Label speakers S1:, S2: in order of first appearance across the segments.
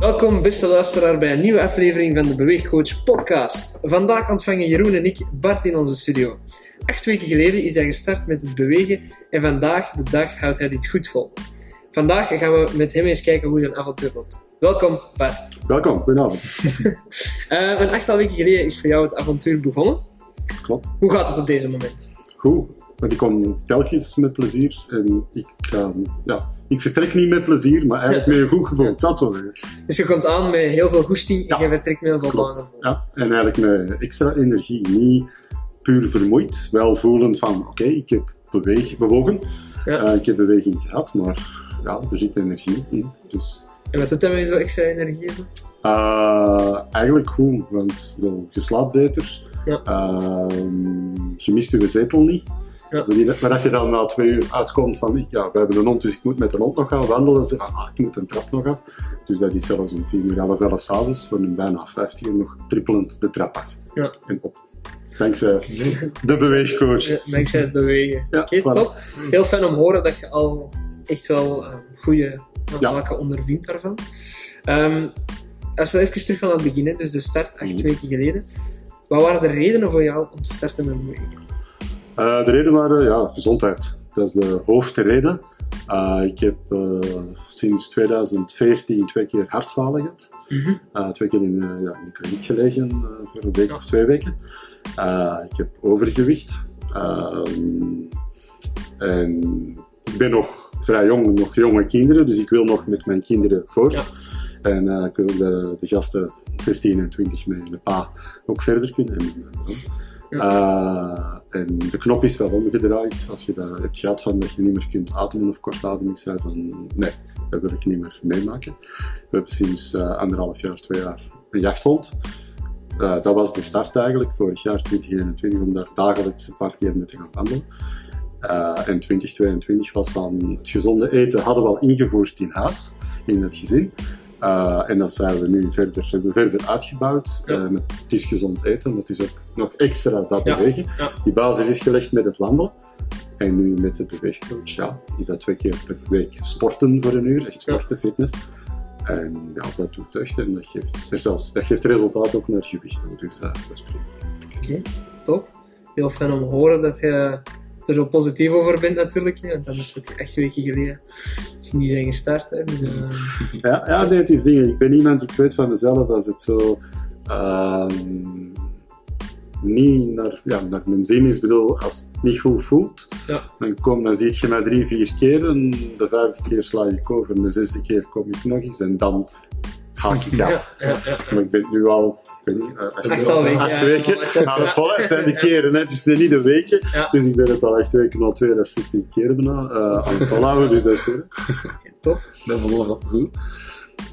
S1: Welkom, beste luisteraar, bij een nieuwe aflevering van de Beweegcoach podcast. Vandaag ontvangen Jeroen en ik Bart in onze studio. Acht weken geleden is hij gestart met het bewegen en vandaag, de dag, houdt hij dit goed vol. Vandaag gaan we met hem eens kijken hoe zijn avontuur loopt. Welkom, Bart.
S2: Welkom, goedenavond.
S1: Uh, een achttal weken geleden is voor jou het avontuur begonnen.
S2: Klopt.
S1: Hoe gaat het op deze moment?
S2: Goed, want ik kom telkens met plezier en ik, ga, ja, ik vertrek niet met plezier, maar eigenlijk met een goed gevoel, ik het zo zeggen.
S1: Dus je komt aan met heel veel goesting en je vertrekt met voldaan
S2: Klopt.
S1: gevoel.
S2: Ja, en eigenlijk met extra energie, niet puur vermoeid, wel voelend van oké, ik heb beweeg, bewogen,
S1: Ja.
S2: Eh, ik heb beweging gehad, maar ja, er zit energie in. Dus
S1: En wat doet dat met je zo extra energie?
S2: eh, eigenlijk goed, want wel, je slaapt beter,
S1: Ja.
S2: Ehm, je mist je zetel niet.
S1: Ja.
S2: Wanneer wanneer je dan na twee uur uitkomt van, ik- ja, we hebben een hond, dus ik moet met de hond nog gaan wandelen. Zeg, ah, ik moet een trap nog af. Dus dat is zelfs om tien uur, half elf s'avonds, voor een bijna vijftig uur nog trippelend de trap af.
S1: Ja.
S2: En op. Dankzij de beweegcoach.
S1: Ja, dankzij het bewegen.
S2: Ja,
S1: Oké,
S2: voilà.
S1: top. Heel fijn om te horen dat je al echt wel uh, goede zaken ondervindt daarvan. Ehm, als we even terug gaan naar het begin, dus de start acht
S2: Mhm.
S1: weken geleden. Wat waren de redenen voor jou om te starten met bewegen?
S2: Eh, de reden waren ja, gezondheid. Dat is de hoofdreden. Eh, ik heb eh, sinds 2014 twee keer hartfalen gehad. Eh, twee keer in, ja, in de kliniek gelegen voor een week of twee weken. Ik heb overgewicht. Ehm, en ik ben nog vrij jong, nog jonge kinderen, dus ik wil nog met mijn kinderen voort.
S1: Ja.
S2: En ik wil de, de gasten 16 en 20 met de pa ook verder kunnen. En, Eh, en de knop is wel omgedraaid. Als je dat hebt gehad van dat je niet meer kunt ademen of kortademig bent, dan nee, dat wil ik niet meer meemaken. We hebben sinds eh, anderhalf jaar, twee jaar een jachthond. Eh, dat was de start eigenlijk, vorig jaar 2021, om daar dagelijks een paar keer mee te gaan wandelen. En 2022 was van het gezonde eten hadden we al ingevoerd in huis, in het gezin. Eh, en dat zijn we nu verder, hebben we verder uitgebouwd.
S1: Ja.
S2: Eh, met, het is gezond eten, maar het is ook nog extra dat
S1: Ja.
S2: bewegen.
S1: Ja.
S2: Die basis is gelegd met het wandelen. En nu met de beweegcoach, ja, is dat twee keer per week sporten voor een uur, echt sporten, fitness. En ja, dat doet deugd en dat geeft, er zelfs, dat geeft resultaat ook naar gewicht toe. Dus eh, dat is prima.
S1: Oké, top. Heel fijn om te horen dat je er zo positief over bent natuurlijk. Want anders had je echt weken geleden misschien niet zijn gestart. Hè. Dus, eh,
S2: Ja, ja nee, het is dingen. Ik ben iemand, ik weet van mezelf, als het zo ehm, niet naar, ja, naar mijn zin is, bedoel, als het niet goed voelt,
S1: Ja.
S2: dan, kom, dan zie je mij drie, vier keer en de vijfde keer sla ik over en de zesde keer kom ik nog eens en dan haak ik af.
S1: ja, ja, ja.
S2: Maar ik ben nu al, ik weet niet, acht,
S1: weken,
S2: acht aan het volgen. Het zijn de keren, hè. het is niet de weken.
S1: Ja.
S2: Dus ik ben het al echt weken al 62 keer bijna eh, aan het volhouden, dus dat is goed.
S1: Top.
S3: Dat geloof ik goed.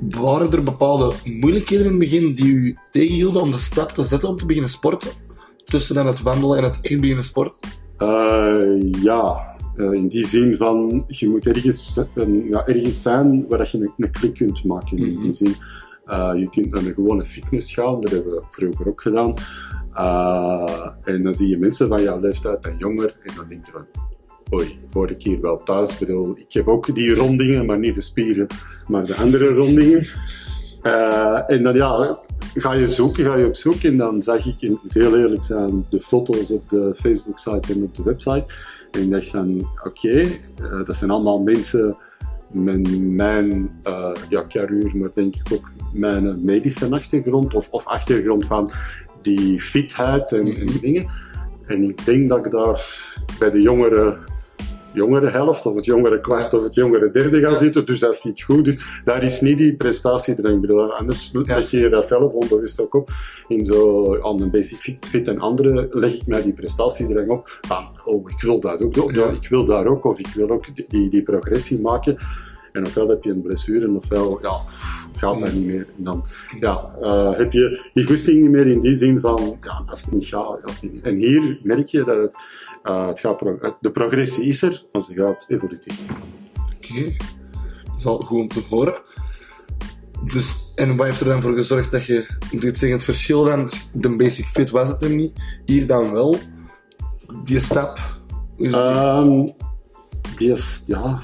S3: Waren er bepaalde moeilijkheden in het begin die u tegenhielden om de stap te zetten om te beginnen sporten? Tussen dan het wandelen en het echt beginnen sporten?
S2: Eh, ja, eh, in die zin van je moet ergens, een- ja, ergens zijn waar dat je een, een klik kunt maken. In
S3: Mhm.
S2: die zin, Eh, je kunt naar een gewone fitness gaan, dat hebben we vroeger ook gedaan. Eh, en dan zie je mensen van jouw leeftijd en jonger en dan denk je van, oei, hoor ik hier wel thuis? Ik bedoel, ik heb ook die rondingen, maar niet de spieren, maar de andere rondingen. Eh, en dan ja, ga je zoeken, ga je op zoek en dan zag ik, en ik moet heel eerlijk zijn, de foto's op de Facebook-site en op de website. En ik dacht van, oké, eh, dat zijn allemaal mensen met mijn uh, ja, carrière, maar denk ik ook mijn medische achtergrond of, of achtergrond van die fitheid en, en die dingen. En ik denk dat ik daar bij de jongere, jongere helft, of het jongere kwart, of het jongere derde ga zitten. Dus dat is niet goed. Dus daar is niet die prestatiedrang. Ik bedoel, anders leg je dat zelf onbewust ook op. In zo, aan een basic fit, fit en andere leg ik mij die prestatiedrang op. Van, oh, ik wil dat ook. Ja, ik wil daar ook. Of ik wil ook die, die progressie maken. En ofwel heb je een blessure, ofwel ja, gaat dat niet meer. En dan ja, uh, heb je die goesting niet meer in die zin van, ja, als het niet gaat. En hier merk je dat het, uh, het gaat pro de progressie is er, maar ze gaat evolutief.
S3: Oké, okay. dat is al goed om te horen. Dus, en wat heeft er dan voor gezorgd dat je, moet ik zeggen, het verschil dan, de basic fit was het hem niet, hier dan wel, die stap?
S2: Is die... Um, die is, ja,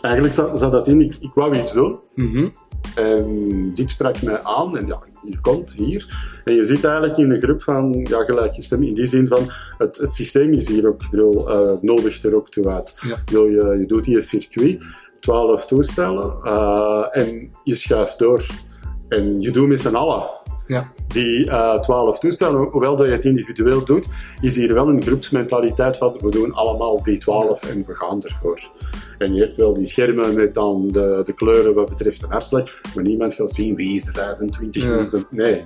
S2: eigenlijk zat, zat dat in, ik, ik wou iets doen.
S3: Mm -hmm.
S2: En dit sprak mij aan en ja, je komt hier. En je zit eigenlijk in een groep van ja, gelijkgestemd in die zin van het, het systeem is hier ook, bedoel, eh, nodigt er ook toe uit.
S3: Ja.
S2: Bedoel, je, je doet hier een circuit, 12 toestellen eh, en je schuift door. En je doet met z'n allen
S3: Ja.
S2: die eh 12 toestellen, hoewel dat je het individueel doet, is hier wel een groepsmentaliteit van we doen allemaal die 12 en we gaan ervoor. En je hebt wel die schermen met dan de, de kleuren wat betreft de hartslag, maar niemand gaat zien wie is de 25, wie
S3: Ja.
S2: is de... Nee.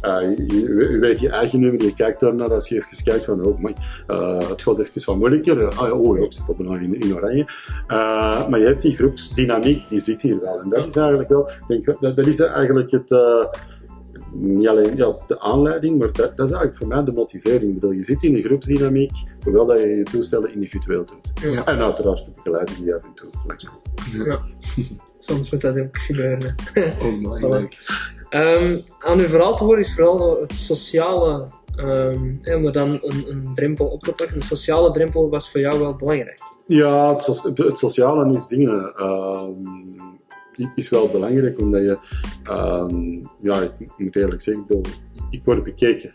S2: Eh, je, weet je eigen nummer, je kijkt daarnaar als je even kijkt van, oh, my, eh, het gaat even wat moeilijker. Ah, oh, ik zit op een in, in oranje. Maar je hebt die groepsdynamiek, die zit hier wel. En dat is eigenlijk wel, denk, dat, dat is eigenlijk het, niet alleen ja, de aanleiding, maar dat, dat is eigenlijk voor mij de motivering. Ik bedoel, je zit in een groepsdynamiek, hoewel dat je je toestellen individueel doet.
S1: Ja.
S2: En uiteraard de begeleiding die af en toe langskomt.
S1: Soms moet dat ook gebeuren.
S3: Oh my god.
S1: Ehm, aan uw verhaal te horen is vooral zo het sociale, ehm, hè, om er dan een, een drempel op te pakken. De sociale drempel was voor jou wel belangrijk.
S2: Ja, het, so- het sociale is dingen. ehm, is wel belangrijk, omdat je, ehm, ja, ik moet eerlijk zeggen, ik, bedoel, ik word bekeken.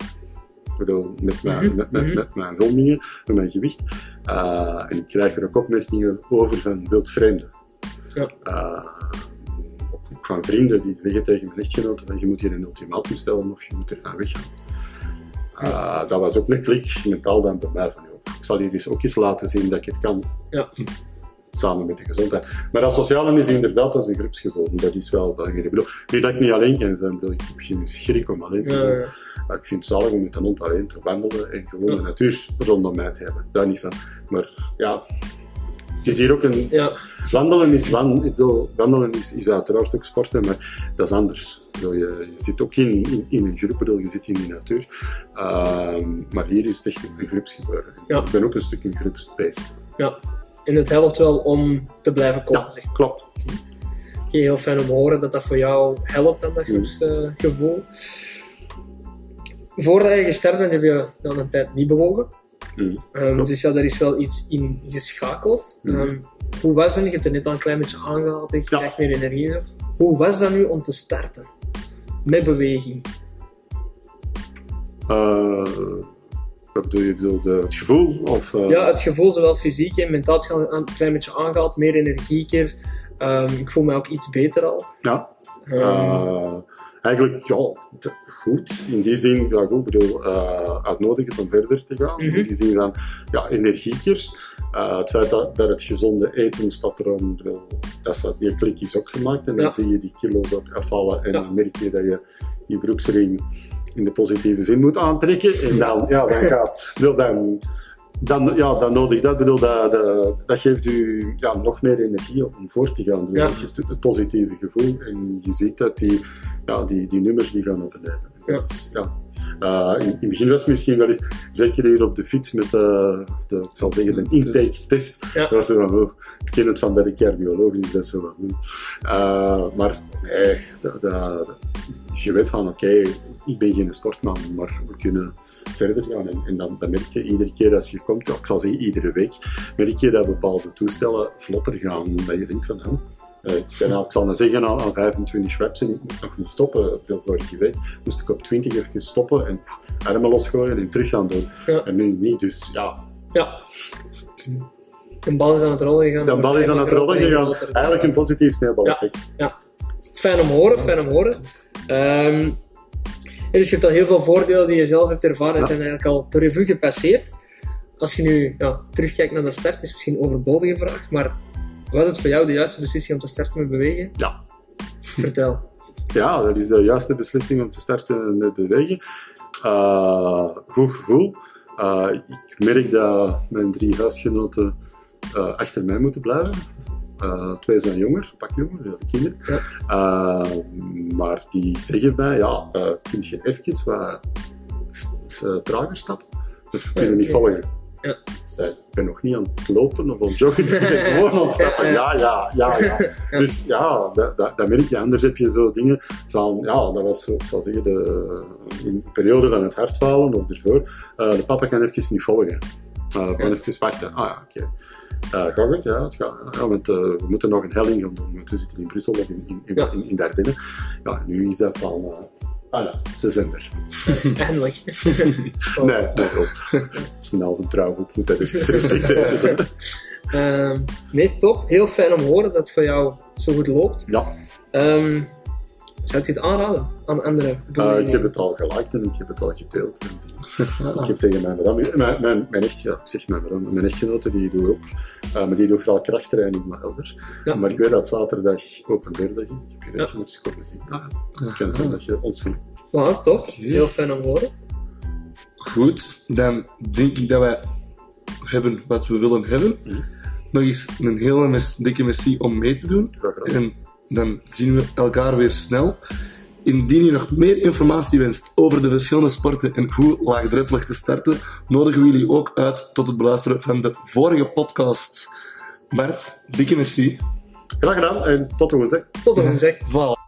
S2: Ik bedoel, met mijn,
S1: Mhm,
S2: met, met,
S1: mhm.
S2: met mijn rondingen, met mijn gewicht. Eh, en ik krijg er ook opmerkingen over van wildvreemden.
S1: Ja.
S2: Eh, ook van vrienden die zeggen tegen mijn echtgenote van je moet hier een ultimatum stellen of je moet er gaan weggaan. Eh, dat was ook een klik mentaal dan bij mij van, ik zal hier eens ook eens laten zien dat ik het kan
S1: Ja.
S2: Samen met de gezondheid. Maar dat sociale is inderdaad als een groepsgevoel. Dat is wel belangrijk. Ik bedoel, niet dat ik niet alleen kan zijn. Bedoel, ik heb geen schrik om alleen te
S1: Ja,
S2: zijn.
S1: ja.
S2: Maar ik vind het zalig om met een hond alleen te wandelen en gewoon
S1: Ja.
S2: de natuur rondom mij te hebben. Daar niet van. Maar ja, het is hier ook een...
S1: ja.
S2: Wandelen is, wan, ik bedoel, wandelen is, is uiteraard ook sporten, maar dat is anders. Bedoel, je, je zit ook in, in, in een groep, bedoel, je zit in de natuur. Ehm, maar hier is het echt een groepsgebeuren.
S1: Ja.
S2: Ik ben ook een stuk een groepsbeest.
S1: ja. En het helpt wel om te blijven komen.
S2: Ja, klopt.
S1: Oké, heel fijn om te horen dat dat voor jou helpt, dan dat groepsgevoel. Voordat je gestart bent, heb je dan een tijd niet bewogen.
S2: Mm. Klopt.
S1: dus ja, daar is wel iets in geschakeld.
S2: Mhm.
S1: Ehm, hoe was dat? Je hebt het net al een klein beetje aangehaald, je
S2: Ja.
S1: krijgt meer energie. Hoe was dat nu om te starten? Met beweging.
S2: Eh, wat bedoel je? Ik bedoel, de, het gevoel? Of, eh,
S1: Ja, het gevoel, zowel fysiek en mentaal, al een klein beetje aangehaald. Meer energieker. Ehm, ik voel me ook iets beter al.
S2: Ja.
S1: Ehm,
S2: Eh, eigenlijk, ja, goed. In die zin, ja, goed, ik bedoel, eh uitnodigen om verder te gaan.
S1: Mhm.
S2: In die zin van, ja, energieker. Eh, het feit dat, dat het gezonde etenspatroon, dat, dat, die klik is ook gemaakt. En dan
S1: Ja.
S2: zie je die kilo's ook afvallen. En
S1: Ja.
S2: dan merk je dat je je broeksring in de positieve zin moet aantrekken. En dan, ja, dan gaat, bedoel, dan, dan, ja, dan nodig dat. Bedoel, dat, dat, dat geeft u ja, nog meer energie om voor te gaan. Bedoel,
S1: Ja.
S2: Dat geeft het, positieve gevoel. En je ziet dat die, ja, die, die nummers die gaan overleven.
S1: Ja.
S2: Is, ja. Eh, in, in het begin was het misschien wel eens, zeker hier op de fiets met de, de ik zal zeggen, de intake-test.
S1: Ja.
S2: Dat was zo van, oh, ik ken het van bij de cardioloog, dus dat is zo van, hm. Eh, maar nee, dat, dat, dat- je weet van, oké, ik ben geen sportman, maar we kunnen verder gaan. En, en dan, dan merk je iedere keer als je komt, ja, ik zal zeggen iedere week, merk je dat bepaalde toestellen vlotter gaan. Dat je denkt van, eh, ik, ben al, ik zal maar zeggen aan, aan 25 reps en ik moet nog niet stoppen. Veel vorige week moest ik op 20 even stoppen en armen losgooien en terug gaan doen.
S1: Ja.
S2: En nu niet, dus ja,
S1: Ja. De bal is aan het rollen gegaan.
S2: de bal is aan het rollen gegaan. Eigenlijk een positief sneeuwbaleffect.
S1: Fijn om horen, fijn om horen. En dus je hebt al heel veel voordelen die je zelf hebt ervaren en
S2: Ja.
S1: zijn eigenlijk al de revue gepasseerd. Als je nu ja, terugkijkt naar de start, is misschien een overbodige vraag, maar was het voor jou de juiste beslissing om te starten met bewegen?
S2: Ja.
S1: Vertel.
S2: Ja, dat is de juiste beslissing om te starten met bewegen. Eh, goed gevoel. Eh, ik merk dat mijn drie huisgenoten eh, achter mij moeten blijven. Twee zijn jonger, pak jonger, ja, de kinderen.
S1: Ja.
S2: Maar die zeggen mij, ja, uh, kun je even wat trager stappen? Dus we kunnen niet volgen.
S1: Ja.
S2: Ik zei, ik ben nog niet aan het lopen of aan het joggen, ik ben gewoon aan het stappen. Ja, ja, ja, ja.
S1: Ja.
S2: Dus ja, dat, dat, dat merk je. Anders heb je zo dingen van, ja, dat was, ik zal zeggen, de, in de periode van het hartfalen of ervoor, eh, de papa kan even niet volgen. Uh, gewoon even wachten. Ah ja, oké. Uh, gaat goed, ja. Het gaat, ja want, uh, we moeten nog een helling gaan doen. Want we zitten in Brussel of in, in, in,
S1: Ja.
S2: in, in Dardenne. Ja, nu is dat van... Uh, ah ja, ze zijn er.
S1: Eindelijk.
S2: Nee, nee, een halve trouwboek, moet respecteren. zo.
S1: Ehm, nee, top. Heel fijn om te horen dat het voor jou zo goed loopt.
S2: Ja,
S1: Ehm, zou je het aanraden aan andere
S2: uh,
S1: bewoningen?
S2: ik heb het al geliked en ik heb het al gedeeld. Ik heb tegen mijn madame, mijn, mijn, mijn, echt, ja, ik zeg mijn, madame, mijn echtgenote, die doet ook, uh, maar die doet vooral krachttraining, maar elders.
S1: Ja.
S2: Maar ik weet dat zaterdag open deurdag is. Ik heb gezegd,
S1: Ja.
S2: je moet eens komen zien. Ah, ja. Ik kan zeggen dat je ons ziet.
S1: Ja, top. Heel fijn om te horen.
S3: Goed, dan denk ik dat wij hebben wat we willen hebben.
S2: Mhm.
S3: Nog eens een hele mes- dikke merci om mee te doen. En dan zien we elkaar weer snel. Indien je nog meer informatie wenst over de verschillende sporten en hoe laagdrempelig te starten, nodigen we jullie ook uit tot het beluisteren van de vorige podcasts. Bart, dikke merci.
S2: Graag gedaan en tot de woensdag.
S1: Tot de woensdag.
S3: Voilà.